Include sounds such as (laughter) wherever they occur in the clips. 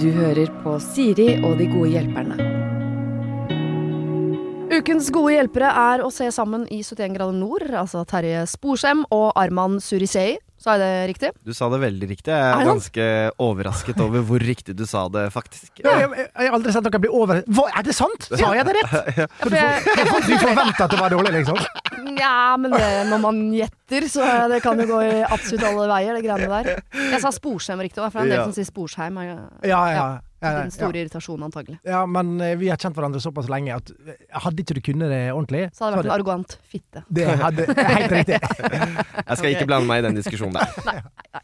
Du hører på Siri og de gode hjelperne. Ukens gode hjelpere er å se sammen i 71 grader nord, altså Terje Sporsem og Arman Surisei. Sa jeg det riktig? Du sa det veldig riktig. Jeg Er er ganske overrasket over hvor riktig du sa det, faktisk. Ja, jeg, jeg, jeg har aldri sett noen bli over... Hva, er det sant? Sa jeg det rett? Ja, for jeg, Du (laughs) forventa at det var dårlig, liksom? Nja, men det, når man gjetter, så det kan jo gå i absolutt alle veier, det greiene der. Jeg sa Sporsheim riktig òg, for det er en del som sier Sporsheim. Ja, ja. ja, Din ja, store irritasjon, antagelig. ja men eh, vi har kjent hverandre såpass lenge at eh, hadde ikke du kunnet det ordentlig Så hadde det vært en arrogant fitte. Det hadde (laughs) Helt riktig. Jeg skal ikke blande meg i den diskusjonen der. Eh,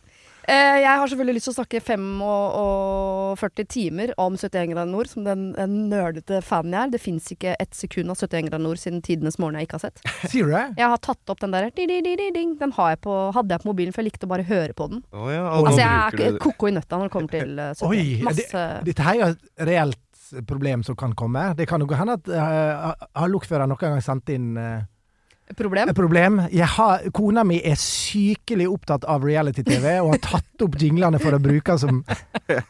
jeg har selvfølgelig lyst til å snakke 45 timer om 71 grader nord, som den, den nerdete fanen jeg er. Det fins ikke ett sekund av 71 grader nord siden tidenes morgen jeg ikke har sett. (laughs) Sier du det? Jeg har tatt opp den der di, di, di, di, ding. Den har jeg på, hadde jeg på mobilen, for jeg likte å bare høre på den. Oh, ja, og Altså, jeg er koko i nøtta når det kommer til (laughs) uh, 71. Oi, Masse Dette her er jo et reelt problem som kan komme. Det kan jo hende hen at uh, har lokføreren noen gang sendt inn eh, problem. problem. Jeg har, kona mi er sykelig opptatt av reality-TV og har tatt opp jinglene for å bruke som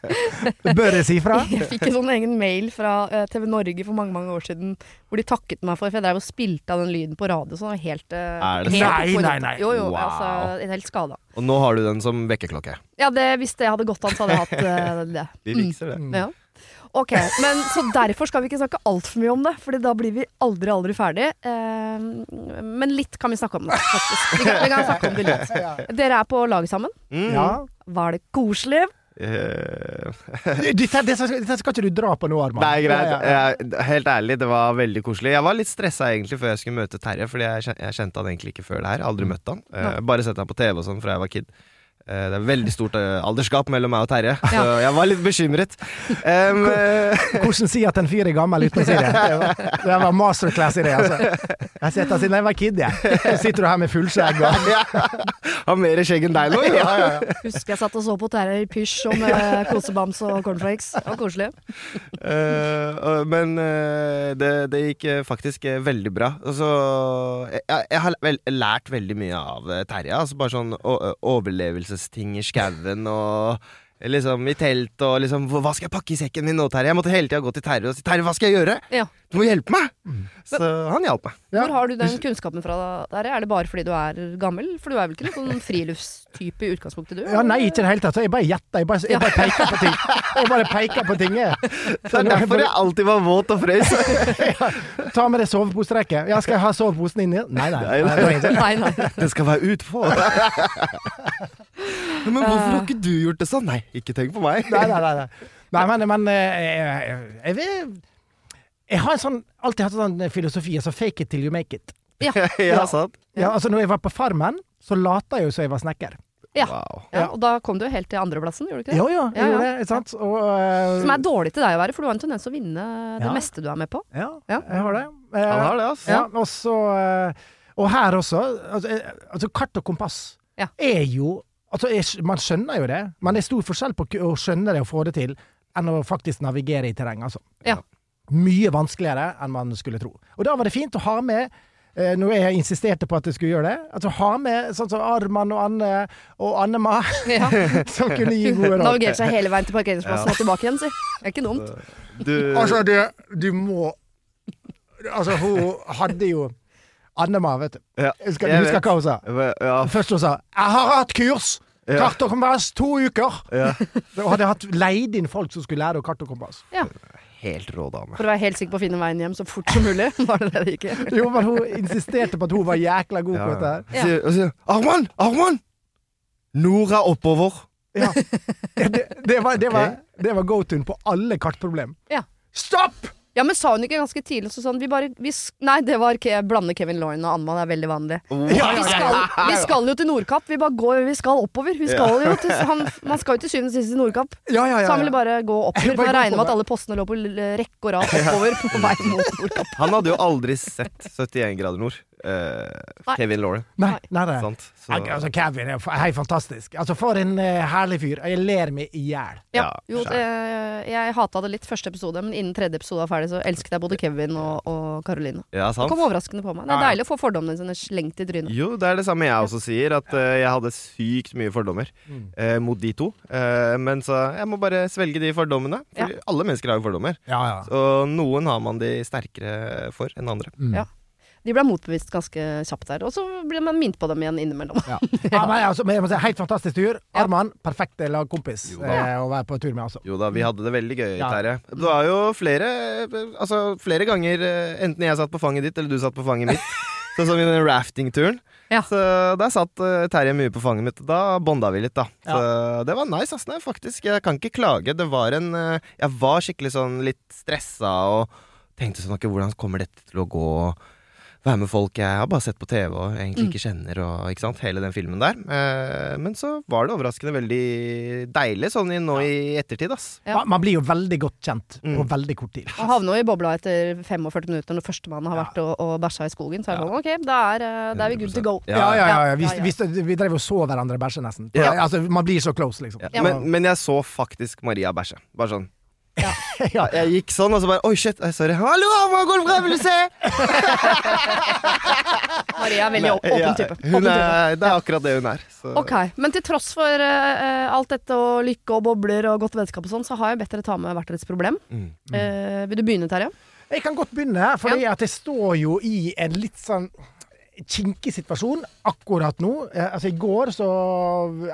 (laughs) Bør jeg si fra? Jeg fikk en sånn egen mail fra eh, TV Norge for mange mange år siden hvor de takket meg for For jeg drev og spilte av den lyden på radio. Så den var helt, eh, helt? Nei, nei, nei. Jo, jo, Wow. altså, helt skada. Og nå har du den som vekkerklokke. Ja, det, hvis det hadde gått an, så hadde jeg hatt uh, det. De Mm. fikser det. Mm. Ja. Ok, men Så derfor skal vi ikke snakke altfor mye om det, Fordi da blir vi aldri, aldri ferdig. Eh, men litt kan vi snakke om det, faktisk. Vi kan, vi kan snakke om det litt. Dere er på lag sammen. Mm. Ja. Var det koselig? Eh, (laughs) Dette, dette, dette skal ikke du dra på nå, Arman. Det er greit. Jeg, helt ærlig, det var veldig koselig. Jeg var litt stressa egentlig før jeg skulle møte Terje, Fordi jeg, jeg kjente han egentlig ikke før det her. Aldri møtt han. Eh, bare sett han på TV og sånn fra jeg var kid. Eh, det er veldig stort eh, aldersgap mellom meg og Terje, så jeg var litt bekymret. Um, (laughs) Hvordan si at en fyr er gammel uten å si det? (laughs) Det var, masterclass i det, altså. Jeg har sett deg siden jeg var kid, jeg. Så sitter du her med fullskjegg og (laughs) ja, har mer skjegg enn deg nå. ja, ja, ja. Husker jeg satt og så på Terje i pysj og med kosebams og cornflakes. Det var koselig. Uh, men det, det gikk faktisk veldig bra. Altså, jeg, jeg har vel, lært veldig mye av Terje. Altså bare sånn o- overlevelsesting i skauen og liksom i telt og liksom Hva skal jeg pakke i sekken min nå, Terje? Jeg måtte hele tida gå til Terje og si Terje, hva skal jeg gjøre? Ja. Du må hjelpe meg! Så han hjalp meg. Ja. Hvor har du den kunnskapen fra, Terje? Er det bare fordi du er gammel? For du er vel ikke noen sånn friluftstype i utgangspunktet, du? Ja, nei, ikke i det hele tatt. Jeg bare gjetter. Jeg bare, jeg bare peker på ting. Jeg bare peker på ting. jeg. Det er derfor jeg alltid var våt og frøys. (laughs) Ta med deg soveposetrekket. Ja, skal jeg ha soveposen inni? Nei, nei. Nei, nei. nei, nei. Nei, nei. Det skal være utpå. (laughs) Men hvorfor har ikke du gjort det sånn? Nei, ikke tenk på meg. Nei, nei, nei, nei. nei men, men eh, jeg, jeg, jeg, jeg har en sånn, alltid hatt en sånn filosofi, altså fake it till you make it. (laughs) Ja. ja, sant? Ja, altså når jeg var på Farmen, så lata jeg jo som jeg var snekker. Ja. Wow. ja. Og da kom du helt til andreplassen, gjorde du ikke det? Jo, jo, jeg Ja, ja. gjorde det. Sant? Og, uh, Som er dårlig til deg å være, for du har en tendens til å vinne det meste du er med på. Ja, Ja. jeg har det. Eh, Han har det, altså. Ja, og så eh, Og her også. Altså, eh, altså kart og kompass Ja. er jo Altså, jeg, man skjønner jo det, men det er stor forskjell på å skjønne det og få det til, enn å faktisk navigere i terreng, altså. Ja. Mye vanskeligere enn man skulle tro. Og da var det fint å ha med eh, når jeg insisterte på at jeg skulle gjøre det, altså ha med sånn som Arman og Anne og Annema, Ja. (laughs) som kunne gi gode råd. Navigerte seg hele veien til parkeringsplassen og tilbake igjen, si. Det er ikke dumt. Du, Altså, det, du må Altså, hun hadde jo Annema, vet du. ja, Husker, jeg husker vet. hva hun sa? Ja, Først hun sa 'Jeg har hatt kurs! Ja. Kart og kompass, to uker!' ja. (laughs) Hadde hatt leid inn folk som skulle lære deg kart og kompass. Helt rå dame. For å være helt sikker på å finne veien hjem så fort som mulig. (laughs) Var det det det gikk? (laughs) Jo, men hun insisterte på at hun var jækla god Ja, på dette. her. Ja. Og sier 'Arman! Arman! Nord er oppover'. Ja. Det, det var, det var, det var go-to-en på alle kartproblem. Ja. Stopp! Ja, men sa hun ikke ganske tidlig så sånn vi bare vi, sk- Nei, det var Ke blande Kevin Loyne og Anman, det er veldig vanlig. (laughs) Ja, Vi skal, vi skal jo til Nordkapp. Vi bare går, vi skal oppover. Vi skal jo til, han, man skal jo til syvende og sist til Nordkapp. Ja, ja, ja. Så han ville bare gå (laughs) oppover. For jeg regner med at alle postene lå på rekke og rad oppover på vei mot Nordkapp. Han hadde jo aldri sett 71 grader nord. Eh, Nei. Kevin Lauren. Nei, Nei. nei. Sant? Så, Altså, Kevin er helt fantastisk. Altså, For en uh, herlig fyr. Jeg ler meg i hjel. Ja, jo, det, jeg hata det litt første episode, men innen tredje episode var ferdig, så elsket jeg både Kevin og, og Caroline. ja, Det kom overraskende på meg. Det er deilig å få fordommene sine slengt i trynet. Jo, det er det samme jeg også sier, at uh, jeg hadde sykt mye fordommer Mm. eh, mot de to. Eh, men så jeg må bare svelge de fordommene. For Ja. alle mennesker har jo fordommer. Ja, ja. Og noen har man de sterkere for enn andre. Mm. Ja. De ble motbevist ganske kjapt der, og så blir man minnet på dem igjen innimellom. Ja. (laughs) ja, men altså, men jeg må si, Helt fantastisk tur. Ja. Arman, perfekt lagkompis eh, å være på tur med, altså. Jo da, vi hadde det veldig gøy, Ja. Terje. Det var jo flere Altså flere ganger eh, enten jeg satt på fanget ditt, eller du satt på fanget mitt. (laughs) Sånn som i den raftingturen. Ja. Så der satt uh, Terje mye på fanget mitt. Da bonda vi litt, da. Så det var nice, ass. Nei, faktisk. Jeg kan ikke klage. Det var en uh, Jeg var skikkelig sånn litt stressa og tenkte sånn Ok, hvordan kommer dette til å gå? Være med folk jeg har bare sett på TV og egentlig Mm. ikke kjenner, og ikke sant. Hele den filmen der. Eh, men så var det overraskende veldig deilig sånn i, nå i ettertid, ass. Ja. Man, man blir jo veldig godt kjent Mm. på veldig kort tid. Man havner jo i bobla etter 45 minutter når førstemann har vært og, og bæsja i skogen. Så er det sånn, ok, da er, eh, da er vi good to go. Ja. Ja, ja, ja. Ja, Vi, ja, ja. vi, vi drev og så hverandre bæsje, nesten. Ja. Altså, man blir så close, liksom. Ja. Ja. Men, men jeg så faktisk Maria bæsje. Bare sånn. (laughs) Ja. Jeg gikk sånn, og så bare Oi, shit, Oi, sorry. Hallo, hva går det bra? Vil du se? (laughs) Maria er veldig åpen Ja, type. Hun Åpen type. er, det er akkurat det hun er. Så. Ok, Men til tross for uh, alt dette og lykke og bobler og godt vennskap og sånn, så har jeg bedt dere ta med hvert deres problem. Mm. Eh, vil du begynne, Terje? Jeg kan godt begynne, fordi at jeg står jo i en litt sånn kinkig situasjon akkurat nå. Eh, altså I går så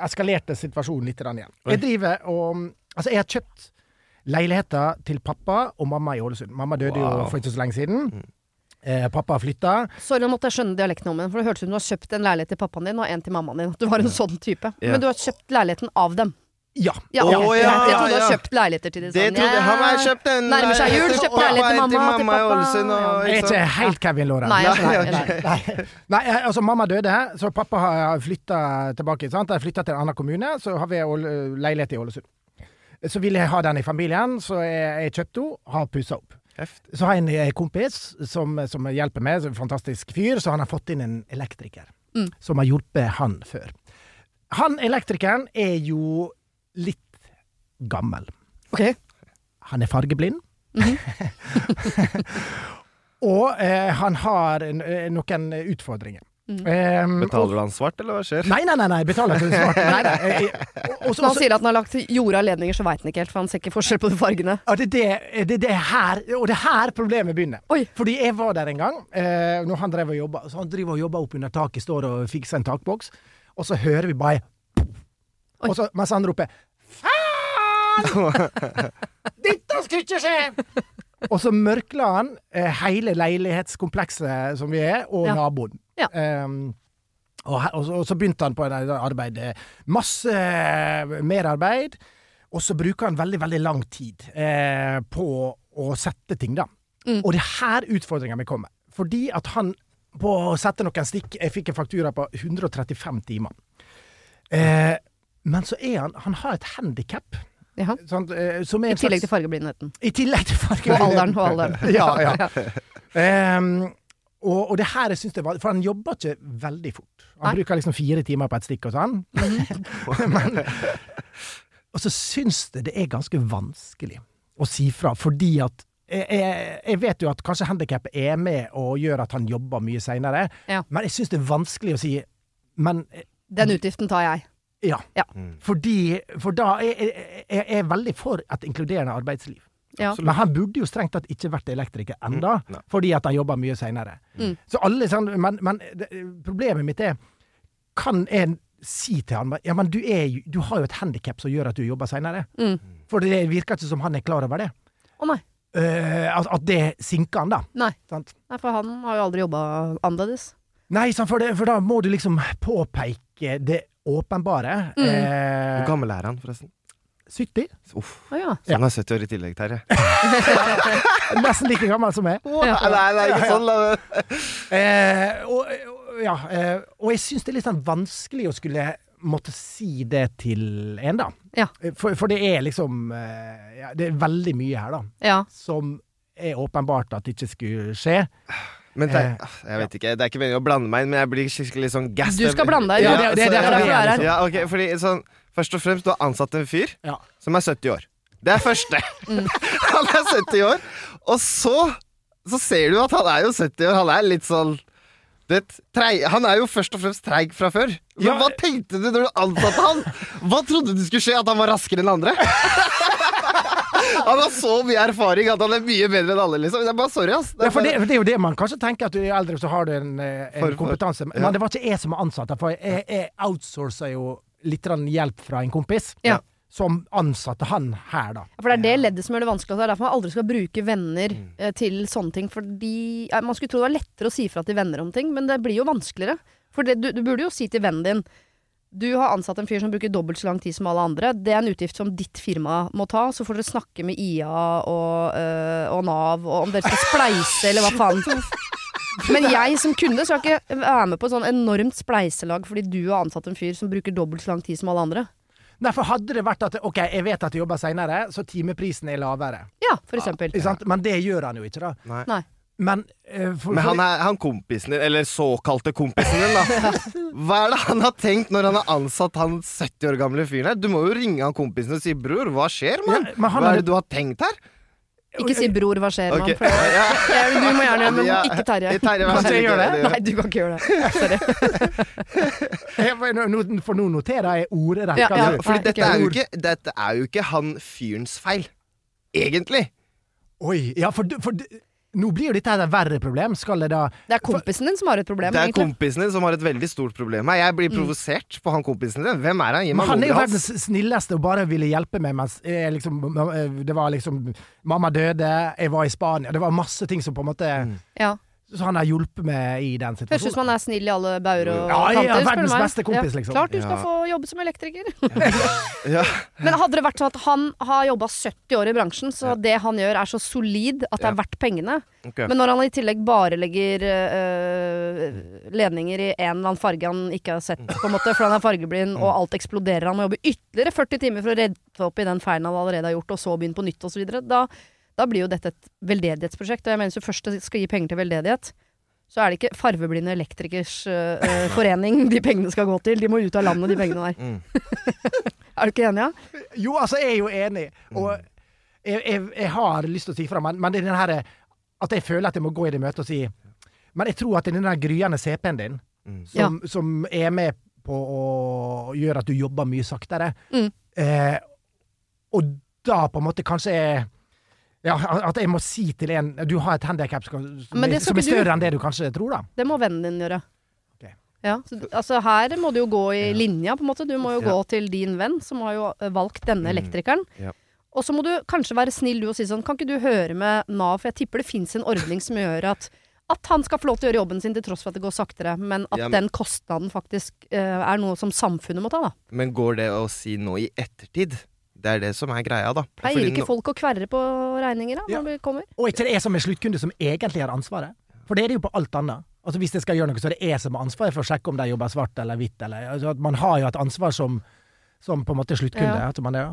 eskalerte situasjonen litt igjen. Oi. Jeg driver og Altså, jeg har kjøpt leiligheter til pappa og mamma i Ålesund. Mamma døde jo for ikke så lenge siden. Eh, pappa har flytta. Sorry, nå måtte jeg skjønne dialekten om den, for det hørtes ut som du har kjøpt en leilighet til pappaen din og en til mammaen din. At Du var en sånn type. Yeah. Men du har kjøpt leiligheten av dem. Ja. Ja, Å, ok. ja, jeg ja, trodde du har kjøpt leiligheter til de Det sånn. trodde jeg. Han har kjøpt en Nærmer seg jul, kjøpt leilighet til mamma, til pappa. Ålesund. Og, Jeg er ikke ikke helt Kevin Lauren. Nei. Nei. (laughs) Nei, nei, altså mamma døde, så pappa har flytta tilbake. Sant? Jeg flytta til en annen kommune, så har vi leilighet i Ålesund. Så ville jeg ha den i familien, så jeg, jeg kjøpte henne, har pussa opp. Heft. Så har jeg en eh, kompis som, som hjelper meg, som er en fantastisk fyr, så han har fått inn en elektriker. Mm. Som har hjulpet han før. Han elektrikeren er jo litt gammel. Ok. Han er fargeblind. Mhm. (laughs) og eh, han har en, eh, noen utfordringer. Eh, Betaler du han svart, eller hva skjer? Nei, nei, nei, nei betaler ikke svart. Nei, nei. eh, også, og- og så- Når han sier at han har lagt jorda ledninger, så veit han ikke helt, for han ser ikke forskjell på de fargene. Ja, det det, det, er det her, og det er her problemet begynner. Oi. Fordi jeg var der en gang, eh, når han drev og jobba. Så han driver og jobber opp under taket, står og fikser en takboks, og så hører vi bare Oi. og så, Mens han roper 'Faen! (laughs) Dette skulle ikke skje!' og så mørkla han eh, hele leilighetskomplekset som vi er, og Ja. naboen. Ja. Um, og, og, så, og så begynte han på et arbeid. Masse eh, merarbeid. Og så bruker han veldig, veldig lang tid eh, på å sette ting, da. Mm. Og det er her utfordringa mi kommer. Fordi at han på å sette noen stikk Jeg fikk en faktura på 135 timer. Eh, men så er han Han har et handikap. Ja. eh, som er I tillegg tillegg til slags- fargeblindheten. I tillegg til fargeblindheten. Og alderen. Og (laughs) alderen. ja, ja. (laughs) Ehm, og, og det her jeg synes det var For han jobber ikke veldig fort. Han Nei. bruker liksom fire timer på et stikk og sånn. (laughs) (laughs) Men, og så syns det det er ganske vanskelig å si fra, fordi at jeg, jeg, jeg vet jo at kanskje handikappet er med og gjør at han jobber mye seinere, Ja. men jeg syns det er vanskelig å si Men Den utgiften tar jeg. ja. Ja. Mm. Fordi For da er jeg, jeg, jeg er veldig for et inkluderende arbeidsliv. Ja. Men han burde jo strengt tatt ikke vært elektriker enda, mm. fordi at han jobber mye seinere. Mm. Så alle sånn Men, men det, problemet mitt er Kan en si til han Ja, men du, er, du har jo et handikap som gjør at du jobber seinere. Mm. For det virker ikke som han er klar over det. Å nei. Uh, at, at det sinker han, da. nei. Sant? Nei, for han har jo aldri jobba annerledes. Nei, for, det, for da må du liksom påpeke det åpenbare. Mm. Eh, Hvor gammel er han, forresten? 70? Uff. Å ja. Så han er 70 år i tillegg, Terje. (laughs) Nesten like gammel som meg. Ja. Nei, nei, ikke sånn. da. Eh, og, ja, eh, og jeg syns det er litt sånn vanskelig å skulle måtte si det til en, da. Ja. For, for det er liksom eh, ja, Det er veldig mye her, da, ja. som er åpenbart at det ikke skulle skje. Men det, Eh, er- jeg vet ikke, det er ikke meningen å blande meg inn, men jeg blir skikkelig sånn gassed. Du skal blande deg inn. Ja, det- det- det, det er derfor vi er her. Ja, ok, fordi sånn Først og fremst, du har ansatt en fyr Ja. som er 70 år. Det er første. Mm. (laughs) han er 70 år, og så Så ser du at han er jo 70 år. Han er litt sånn det, treg, Han er jo først og fremst treig fra før. Men Ja. hva tenkte du når du ansatte han? Hva trodde du skulle skje? At han var raskere enn andre? (laughs) Han har så mye erfaring at han er mye bedre enn alle, liksom. Det er bare sorry, ass. Det Ja, er for det, for det er jo det man kanskje tenker, at du er eldre, så har du en, eh, en for- kompetanse. Men ja. det var ikke jeg som var ansatt. For jeg, jeg outsourcer jo litt hjelp fra en kompis, Ja. som ansatte han her, da. For det er det leddet som gjør det vanskelig. Det er derfor man aldri skal bruke venner Mm. eh, til sånne ting. Fordi Man skulle tro det var lettere å si fra til venner om ting, men det blir jo vanskeligere. For det, du, du burde jo si til vennen din du har ansatt en fyr som bruker dobbelt så lang tid som alle andre. Det er en utgift som ditt firma må ta. Så får dere snakke med IA og, øh, og Nav og om dere skal spleise eller hva faen. (laughs) Men jeg som kunde skal ikke være med på et sånn enormt spleiselag fordi du har ansatt en fyr som bruker dobbelt så lang tid som alle andre. Nei, for hadde det vært at ok, jeg vet at jeg jobber seinere, så timeprisen er lavere. Ja, for eksempel. Ja. Men det gjør han jo ikke, da. Nei. Nei. Men, uh, for, Men han er han kompisen din, eller såkalte kompisen din, da. (laughs) Hva er det han har tenkt når han har ansatt han 70 år gamle fyren her? Du må jo ringe han kompisen og si 'bror, hva skjer, mann?' Ja, han Hva er det du har tenkt her? Ikke si 'bror, hva skjer', okay. mann. Ja. Du må gjerne, men Ja. ikke Terje. Terje, Kan jeg gjøre det? Nei, du kan ikke gjøre det. Sorry. (laughs) For nå noterer jeg ordrett. Ja, ja. Fordi dette dette er jo ikke han fyrens feil. Egentlig. Oi, ja, for, for du- nå blir jo dette et verre problem. Skal det da Det er kompisen din som har et problem, Det er egentlig. kompisen din som har et veldig stort problem. Jeg blir provosert på han kompisen din. Hvem er han? Gi meg han er jo verdens snilleste og bare ville hjelpe meg mens jeg liksom, eh, Det var liksom Mamma døde, jeg var i Spania. Det var masse ting som på en måte Ja. Så han har hjulpet meg i den Høres ut som situasjonen. han er snill i alle bauger og Ja, ja, kanter. spør verdens meg. beste kompis, liksom. Klart du skal Ja. få jobbe som elektriker. (laughs) Ja. Men hadde det vært sånn at han har jobba 70 år i bransjen, så Ja. det han gjør er så solid at det er Ja. verdt pengene. Okay. Men når han i tillegg bare legger øh, ledninger i en eller annen farge han ikke har sett, på en måte, fordi han er fargeblind, og alt eksploderer, han må jobbe ytterligere 40 timer for å redde opp i den feilen han allerede har gjort, og så begynne på nytt osv., da, da blir jo dette et veldedighetsprosjekt. Og jeg mener hvis du først skal gi penger til veldedighet, så er det ikke Farveblinde elektrikers øh, (laughs) forening de pengene skal gå til. De må ut av landet, de (laughs) pengene der. Mm. (laughs) Er du ikke enig, ja? Jo, altså, jeg er jo enig. Og jeg, jeg, jeg har lyst til å si fra, men, men det er den herre at jeg føler at jeg må gå i det møtet og si Men jeg tror at det er den der gryende CP-en din Mm. som, som er med på å gjøre at du jobber mye saktere. Mm. Eh, og da på en måte kanskje er ja, At jeg må si til en Du har et handikap som, som, er- ikke du. større enn det du kanskje tror, da. Det må vennen din gjøre. Okay. Ja, så, altså her må du jo gå i Ja. linja, på en måte. Du må jo Ja. gå til din venn, som har jo eh, valgt denne Mm. elektrikeren. Ja. Og så må du kanskje være snill du og si sånn, kan ikke du høre med Nav, for jeg tipper det fins en ordning som gjør at at han skal få lov til å gjøre jobben sin til tross for at det går saktere, men at Ja, men- den kostnaden faktisk uh, er noe som samfunnet må ta, da. Men går det å si nå i ettertid? Det er det som er greia, da. Pleier ikke folk å kverre på regninger da, Ja. når det kommer? Og ikke det er som en sluttkunde som egentlig har ansvaret. For det er det jo på alt annet. Altså Hvis jeg skal gjøre noe, så er det jeg som har ansvaret for å sjekke om de jobber svart eller hvitt. Eller, altså at man har jo et ansvar som, som på en måte sluttkunde. Ja. At man, ja.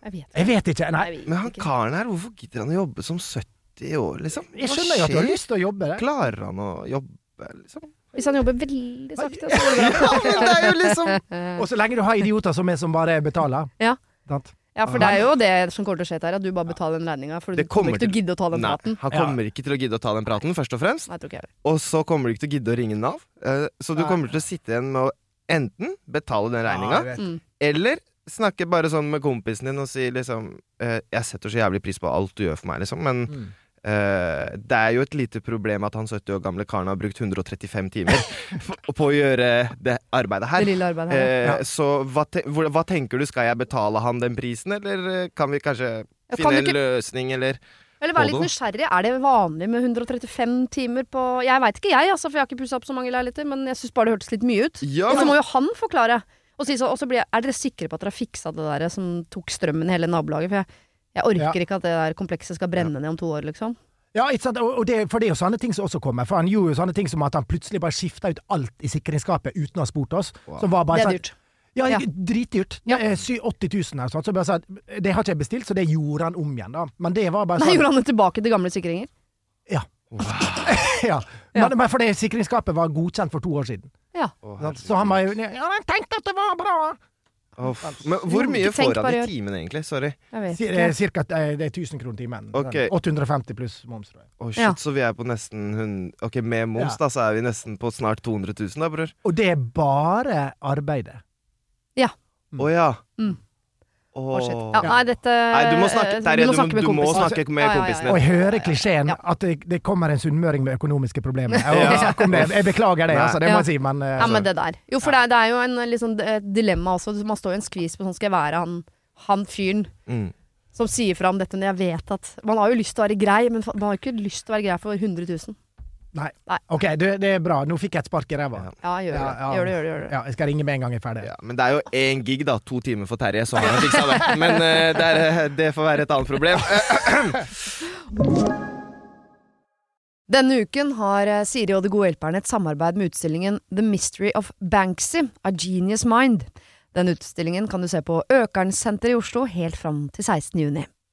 Jeg vet Jeg vet ikke. Nei, Men han karen her, hvorfor gidder han å jobbe som 70 år, liksom? jeg skjønner jo at du har lyst til å jobbe Det. Klarer han å jobbe, liksom? Hvis han jobber veldig sakte, så går det bra. (laughs) Ja, men det er jo liksom Og så lenge du har idioter som er som bare betaler. Ja. Sant? Ja, for det er jo det som kommer til å skje, her, At du bare betaler den regninga. For du kommer ikke til å gidde å ta den Nei, praten. han kommer ikke til å gidde å ta den praten, først og fremst. Nei, tror ikke jeg Og så kommer du ikke til å gidde å ringe Nav. Eh, Så du Nei. kommer til å sitte igjen med å enten betale den Ja, regninga, jeg vet. mm. eller snakke bare sånn med kompisen din og si liksom eh, Jeg setter så jævlig pris på alt du gjør for meg, liksom, men Mm. Eh, det er jo et lite problem at han 70 år gamle karen har brukt 135 timer (laughs) på å gjøre det arbeidet her. Det lille arbeidet her. Uh, Ja. Så hva, te hvor, hva tenker du, skal jeg betale han den prisen, eller eh, kan vi kanskje Ja, finne kan en ikke- løsning, eller Eller være litt nysgjerrig. Er det vanlig med 135 timer på Jeg veit ikke jeg, altså, for jeg har ikke pussa opp så mange leiligheter, men jeg syns bare det hørtes litt mye ut. Ja, Og så må jo han forklare. Og, si så, og så blir jeg, er dere sikre på at dere har fiksa det der som tok strømmen i hele nabolaget? For jeg, jeg orker Ja. ikke at det der komplekset skal brenne ned om to år, liksom. Ja, ikke sant? Og det, for det er jo sånne ting som også kommer. For han gjorde jo sånne ting som at han plutselig bare skifta ut alt i sikringsskapet uten å ha spurt oss. Wow. Som var bare Det er sånn- dyrt. Ja, Ja. dritdyrt. Ja. Ja. 80 000 eller sånt. Så bare sa det har ikke jeg bestilt, så det gjorde han om igjen, da. Men det var bare sånn Nei, sånn gjorde han det tilbake til gamle sikringer? Ja. (laughs) ja. Ja. Men, men fordi sikringsskapet var godkjent for to år siden. Ja. Å, Så han var jo Ja, han tenkte at det var bra! Å, Men hvor mye får han i timen, egentlig? Sorry. Jeg vet Det ikke. er cirka eh, det er 1000 kroner timen. Okay. 850 pluss moms, tror jeg. Oh, shit, Ja. så vi er på nesten 100 Ok, med moms, Ja. da, så er vi nesten på snart 200 000, da, bror. Og det er bare arbeidet. Ja. Å ja. Mm. Å. Ja, nei, dette Nei, du må snakke, der, du, må- snakke med du må kompisen. snakke med Ja, ja, ja. kompisen Og jeg hører klisjeen Ja. at det, det kommer en sunnmøring med økonomiske problemer. (laughs) Jeg, Ja. det. jeg beklager det, altså, det må jeg si, men, eh, Ja, men det der. Jo, for det, er, det er jo en liksom, sånn eh, dilemma også. Man står i en skvis på sånn Skal jeg være han, han fyren Mm. som sier fra om dette når jeg vet at Man har jo lyst til å være grei, men man har ikke lyst til å være grei for 100 000. Nei. Nei. OK, det, det er bra. Nå fikk jeg et spark i ræva. Ja. Ja, gjør det. Ja, ja. Gjør det, gjør det. Gjør det. Ja, jeg skal ringe med en gang jeg er ferdig. Ja, men det er jo én gig, da. To timer for Terje, så han fiksa det. Men uh, det, er, det får være et annet problem. (clears throat) Denne uken har eh, Siri og De gode hjelperne et samarbeid med utstillingen The Mystery of Banksy, A Genius Mind. Den utstillingen kan du se på Økernsenteret i Oslo helt fram til 16. juni.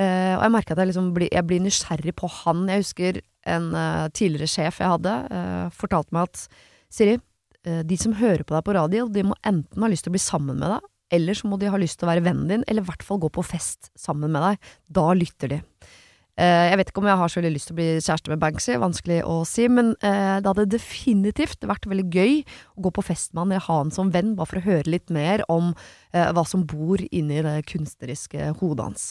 Eh, og jeg merker at jeg, liksom blir, jeg blir nysgjerrig på han. Jeg husker en uh, tidligere sjef jeg hadde, uh, fortalte meg at Siri, de som hører på deg på radio, de må enten ha lyst til å bli sammen med deg, eller så må de ha lyst til å være vennen din, eller i hvert fall gå på fest sammen med deg. Da lytter de. Jeg vet ikke om jeg har så veldig lyst til å bli kjæreste med Banksy, vanskelig å si, men det hadde definitivt vært veldig gøy å gå på fest med han eller ha han som venn, bare for å høre litt mer om hva som bor inni det kunstneriske hodet hans.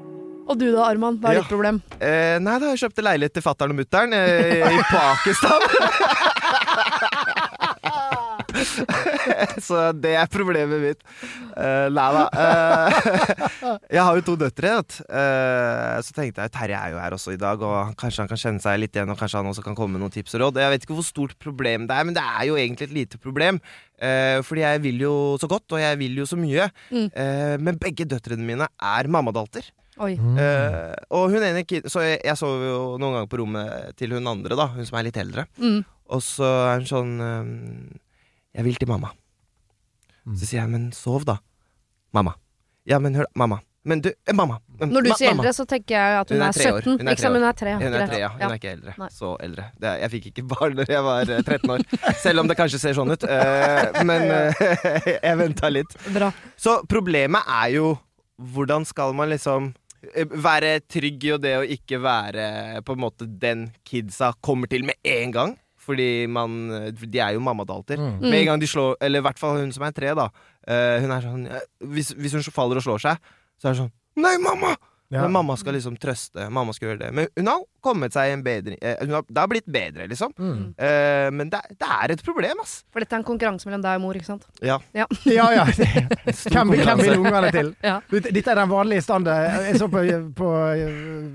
Og du da, Arman, hva er Ja. ditt problem? Eh, nei, da har jeg kjøpt leilighet til fatter'n og mutter'n eh, i Pakistan. (laughs) (laughs) Så det er problemet mitt. Uh, nei da. Uh, (laughs) jeg har jo to døtre. vet. Eh, så tenkte jeg Terje er jo her også i dag, og kanskje han kan kjenne seg litt igjen, og kanskje han også kan komme med noen tips og råd. Jeg vet ikke hvor stort problem det er, men det er jo egentlig et lite problem. Uh, fordi jeg vil jo så godt, og jeg vil jo så mye. Mm. Eh, men begge døtrene mine er mammadalter. Oi. Mm. Eh, og hun ene kid, Så jeg, jeg sov jo noen ganger på rommet til hun andre, da hun som er litt eldre. Mm. Og så er hun sånn Jeg vil til mamma. Mm. Så sier jeg, men sov, da. Mamma. Ja, men hør, da. Mamma. Men du, eh, mamma. Eh, Når du ma- sier mamma. eldre, så tenker jeg at hun, Hun er er 17. Hun er ikke sant? Hun er tre. Hun er greit. tre, ja. Hun er ikke eldre. Nei. Så eldre. Det, er- jeg fikk ikke barn da jeg var eh, 13 år. (laughs) Selv om det kanskje ser sånn ut. Uh, men uh, (laughs) jeg venta litt. Bra. Så problemet er jo hvordan skal man liksom eh, være trygg i det å ikke være på en måte den kidsa kommer til med en gang. Fordi man De er jo mammadalter. Mm. Med en gang de slår Eller i hvert fall hun som er tre, da. Uh, hun er sånn eh, hvis, hvis hun faller og slår seg, så er det sånn Nei, mamma! Ja. Men mamma skal liksom trøste. Mamma skal gjøre det. Men hun har kommet seg i en bedre eh, hun har, Det har blitt bedre, liksom. Mm. Eh, men det, det er et problem, ass. For dette er en konkurranse mellom deg og mor, ikke sant? Ja. Ja, (laughs) ja. ja. Hvem, (laughs) hvem vil ungene til? (laughs) Ja. Dette er den vanlige standen Jeg så på, på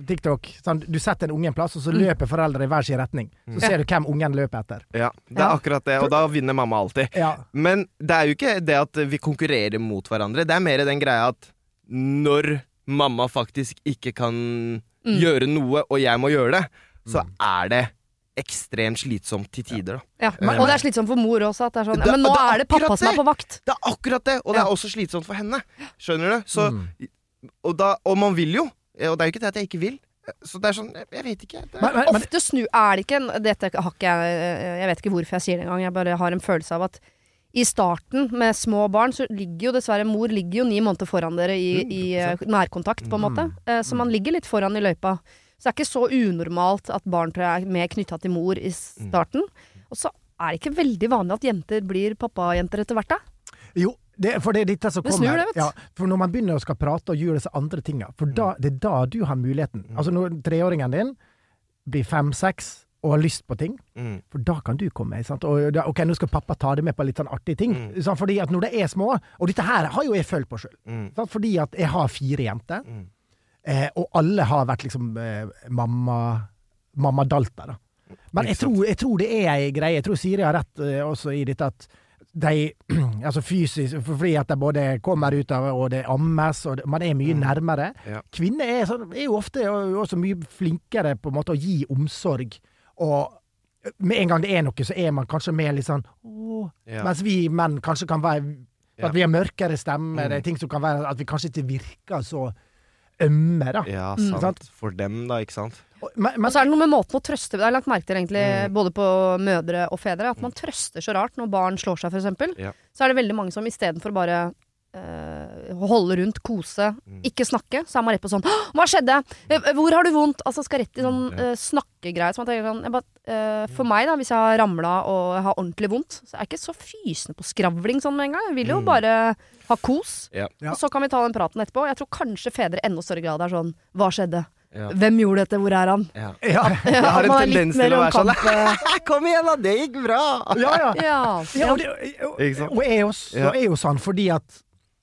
TikTok. Sånn, du setter en unge en plass, og så Mm. løper foreldre i hver sin retning. Så Mm. ser du hvem ungen løper etter. Ja, det er akkurat det. Og da vinner mamma alltid. Ja. Men det er jo ikke det at vi konkurrerer mot hverandre. Det er mer den greia at når mamma faktisk ikke kan Mm. gjøre noe, og jeg må gjøre det, så Mm. er det ekstremt slitsomt til tider. Da. Ja. Men- og det er slitsomt for mor også. At det er sånn, Det- ja, men nå det er er det pappa det. som er på vakt. Det er akkurat det, og det Ja. er også slitsomt for henne. Skjønner du? Så, Mm. og, da, og man vil jo. Og det er jo ikke det at jeg ikke vil. Så det er sånn Jeg, jeg vet ikke. Det er, Men, men, men, Ofte snu er det ikke en Dette har ikke jeg Jeg vet ikke hvorfor jeg sier det engang. Jeg bare har en følelse av at i starten med små barn, så ligger jo dessverre mor ligger jo ni måneder foran dere i, Mm, i eh, nærkontakt, på en måte. Eh, Så man ligger litt foran i løypa. Så det er ikke så unormalt at barn tror jeg er mer knytta til mor i starten. Og så er det ikke veldig vanlig at jenter blir pappajenter etter hvert, da. Jo, det, for det er dette som Det kommer. det. Ja, for når man begynner å skal prate og gjøre disse andre tinga, for da, det er da du har muligheten. Altså når treåringen din blir fem-seks og har lyst på ting, Mm. for da kan du komme. Sant? Og da, ok, nå skal pappa ta det med på litt sånn artige ting. Mm. Sant? Fordi at når de er små, og dette her har jo jeg følt på sjøl, Mm. fordi at jeg har fire jenter, Mm. eh, og alle har vært liksom eh, mamma mammadalter, da. Men jeg tror, jeg tror det er ei greie. Jeg tror Siri har rett eh, også i dette at de (clears throat) Altså fysisk for- Fordi at de både kommer ut av og det ammes, og det, man er mye Mm. nærmere. Ja. Kvinner er, sånn, er jo ofte også mye flinkere på en måte å gi omsorg, og med en gang det er noe, så er man kanskje mer litt sånn åh. Ja. Mens vi menn kanskje kan være At vi har mørkere stemme, Mm. det er ting som kan være at vi kanskje ikke virker så ømme, da. Ja, Mm. sant. Sant? For dem, da, ikke sant? Og- Men, men Og så er det noe med måten å trøste Det har jeg lagt merke til egentlig Mm. både på mødre og fedre, at man trøster så rart når barn slår seg, f.eks. Ja. Så er det veldig mange som istedenfor bare holde rundt, kose, Mm. ikke snakke, så er man rett på sånn Hva skjedde? Eh, Hvor har du vondt? Altså skal rett i sånn Mm, ja. eh, snakkegreie. Som jeg sånn, jeg eh, for meg, da, hvis jeg har ramla og har ordentlig vondt, så er jeg ikke så fysende på skravling sånn med en gang. Jeg vil jo Mm. bare ha kos. Ja. Ja. Og så kan vi ta den praten etterpå. Jeg tror kanskje fedre enda større grad er sånn Hva skjedde? Ja. Hvem gjorde dette? Hvor er han? Ja. ja. (laughs) Jeg har en er tendens til å være sånn (laughs) Kom igjen, da! Det gikk bra! ja, ja. Ja. Ja, og, det, og, og også, Ja. er jo sånn fordi at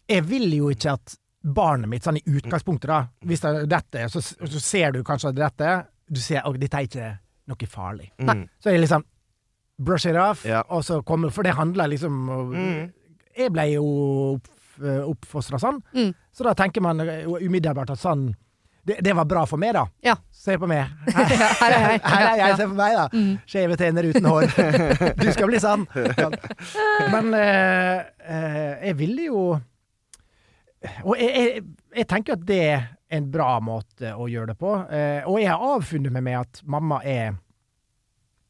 jeg vil jo ikke at barnet mitt, sånn i utgangspunktet, da Hvis det detter, så, så ser du kanskje at dette. Du ser at dette er ikke noe farlig. Mm. Så jeg liksom brush it off, Ja. og så kommer For det handler liksom om Mm. Jeg ble jo oppfostra sånn, Mm. så da tenker man umiddelbart at sånn det, det var bra for meg, da. Ja. Se på meg. (laughs) Her er jeg. Her er jeg, se på meg, da. Mm. Skjeve tenner uten hår. (laughs) Du skal bli sann. (laughs) Men eh, eh, jeg ville jo Og jeg, jeg, jeg tenker at det er en bra måte å gjøre det på. Eh, og jeg har avfunnet meg med at mamma er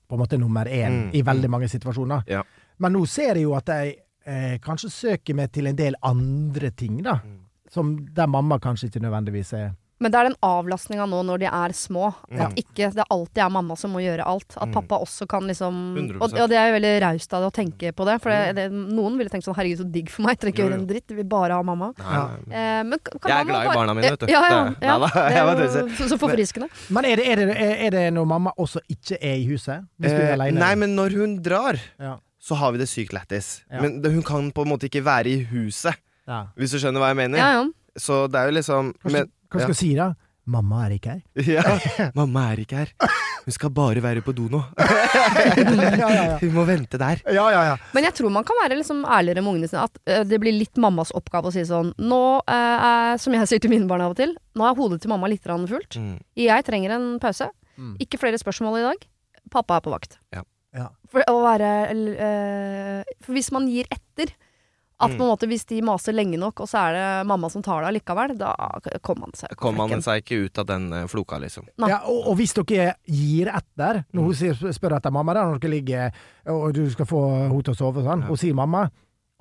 på en måte nummer én Mm, i veldig mange situasjoner. Ja. Men nå ser jeg jo at jeg eh, kanskje søker meg til en del andre ting, da. Mm. Som der mamma kanskje ikke nødvendigvis er Men det er den avlastninga nå når de er små. Ja. At ikke det alltid er mamma som må gjøre alt. At Mm. pappa også kan liksom Og, og det er veldig raust av deg å tenke på det. For det, det, noen ville tenkt sånn herregud, så digg for meg. Trenger ikke gjøre en dritt. Jeg vil bare ha mamma. Ja. Eh, men kan Jeg er glad i bare- barna mine, vet du. Ja, ja, ja. ja. Det er jo så, forfriskende. Men er det, er, det, er det når mamma også ikke er i huset? Hvis du er aleine? nei, men når hun drar, ja. så har vi det sykt lættis. Ja. Men hun kan på en måte ikke være i huset, Ja. hvis du skjønner hva jeg mener. Ja, ja. Så det er jo liksom men, hva skal du si da? Mamma er ikke her. (laughs) ja, (laughs) Mamma er ikke her. Hun skal bare være på do nå. (laughs) ja, ja, ja. Hun må vente der. ja, ja, ja. Men jeg tror man kan være liksom ærligere med ungene sine. At eh, det blir litt mammas oppgave å si sånn Nå eh, som jeg sier til mine barn av og til, nå er hodet til mamma litt fullt. Mm. Jeg trenger en pause. Mm. Ikke flere spørsmål i dag. Pappa er på vakt. Ja. Ja. For å være eh, For hvis man gir etter at Mm. på en måte hvis de maser lenge nok, og så er det mamma som tar det allikevel, da kommer man seg Kommer man seg ikke ut av den eh, floka, liksom. Nei. Ja, og, og hvis dere gir etter, når Mm. hun sier, spør etter mamma, der, når dere ligger og du skal få henne til å sove, og sånn, Ja. og sier mamma,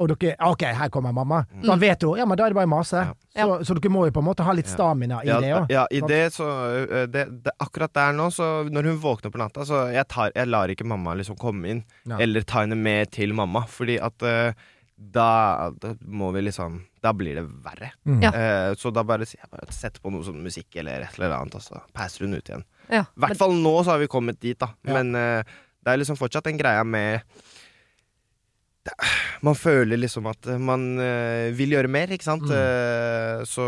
og dere OK, her kommer mamma, Mm. da vet hun ja, men da er det bare mase. Ja. Så, så dere må jo på en måte ha litt Ja. stamina i Ja, det òg. ja, i det, så det, det, Akkurat der nå, så når hun våkner på natta, så jeg, tar, jeg lar ikke mamma liksom komme inn. Ja. Eller ta henne med til mamma, fordi at eh, da, da må vi liksom Da blir det verre. Mm. Ja. Eh, så da bare bare sett på noe sånn musikk eller et eller annet, og så passer hun ut igjen. Ja, I hvert fall nå så har vi kommet dit, da. Ja. Men eh, det er liksom fortsatt en greie med det, Man føler liksom at man eh, vil gjøre mer, ikke sant? Mm. Eh, så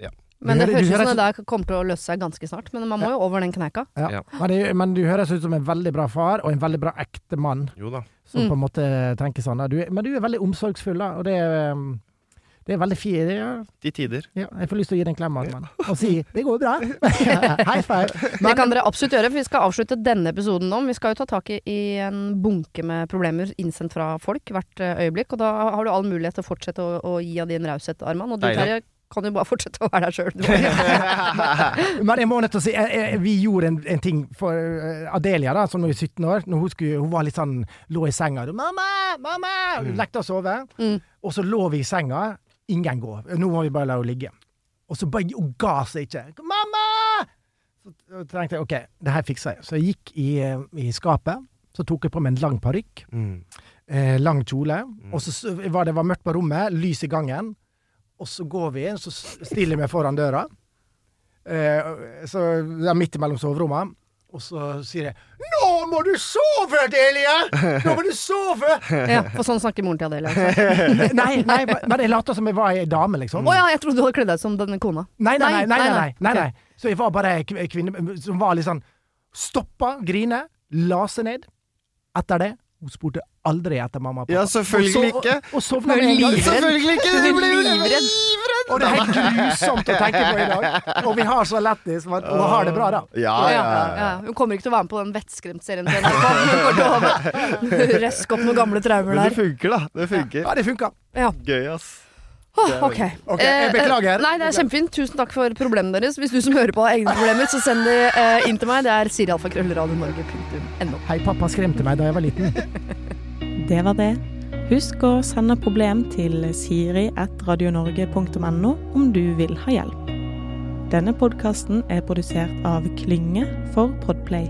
ja. men det høres ut som det der kommer til å løse seg ganske snart. Men man må jo over den kneika. Ja. Ja. Men, det, men du høres ut som en veldig bra far, og en veldig bra ekte mann, Jo da. Som Mm. på en måte tenker sånn. Du, men du er veldig omsorgsfull, da, og det er um, det er veldig fint. Ja, De tider. ja, jeg får lyst til å gi deg en klem, Arman, og si (laughs) 'det går bra'. (laughs) High five. Det kan dere absolutt gjøre, for vi skal avslutte denne episoden nå. Vi skal jo ta tak i, en bunke med problemer innsendt fra folk hvert øyeblikk. Og da har du all mulighet til å fortsette å, å gi av din raushet, Arman. Og du. Terje, kan jo bare fortsette å være deg sjøl. (laughs) Men jeg må nødt til å si, jeg, jeg, vi gjorde en, en ting for eh, Adelia, da, som nå er 17 år. Når hun, skulle, hun var litt sånn Lå i senga. 'Mamma! Mamma!' Hun lekte å sove. Mm. Og så lå vi i senga. Ingen går. Nå må vi bare la henne ligge. Og så bare Hun ga seg ikke. 'Mamma!' Så tenkte jeg OK, det her fikser jeg. Så jeg gikk i, eh, i skapet. Så tok jeg på meg en lang parykk. Mm. Eh, lang kjole. Og så var det var mørkt på rommet, lys i gangen. Og så går vi inn, så stiller vi foran døra. Eh, så det er midt mellom soverommene. Og så sier jeg 'Nå må du sove, Delia! Nå må du sove!' (laughs) Ja, for sånn snakker moren til Adelia. Å (laughs) nei, nei, men jeg lot som jeg var ei dame, liksom. ja, jeg trodde du hadde kledd deg som denne kona. Nei, nei, nei. nei, nei, nei, nei. Så jeg var bare ei kvinne som var litt sånn Stoppa, grine, la seg ned. Etter det Hun spurte aldri etter mamma og pappa. Ja, selvfølgelig ikke. Og, og sovna med en gang. Livredd. Selvfølgelig ikke! Hun Du blir jo livredd. Og det er helt grusomt å tenke på i dag. Og vi har så lættis, og hun har det bra, da. Ja, ja, ja. Ja, hun kommer ikke til å være med på den vettskremt-serien til NRK. Hun (laughs) røske opp noen gamle traumer der. Men det funker, da. Det funker. Ja, det funka. Ja. Gøy, ass. Åh, ok. Ok, jeg Eh, beklager. Nei, det er kjempefint. Tusen takk for problemene deres. Hvis du som hører på har egne problemer, så send de eh, inn til meg. Det er sirialfakrøllradionorge.no. Hei, pappa skremte meg da jeg var liten. (laughs) Det var det. Husk å sende problem til siri.radionorge.no om du vil ha hjelp. Denne podkasten er produsert av Klynge for Podplay.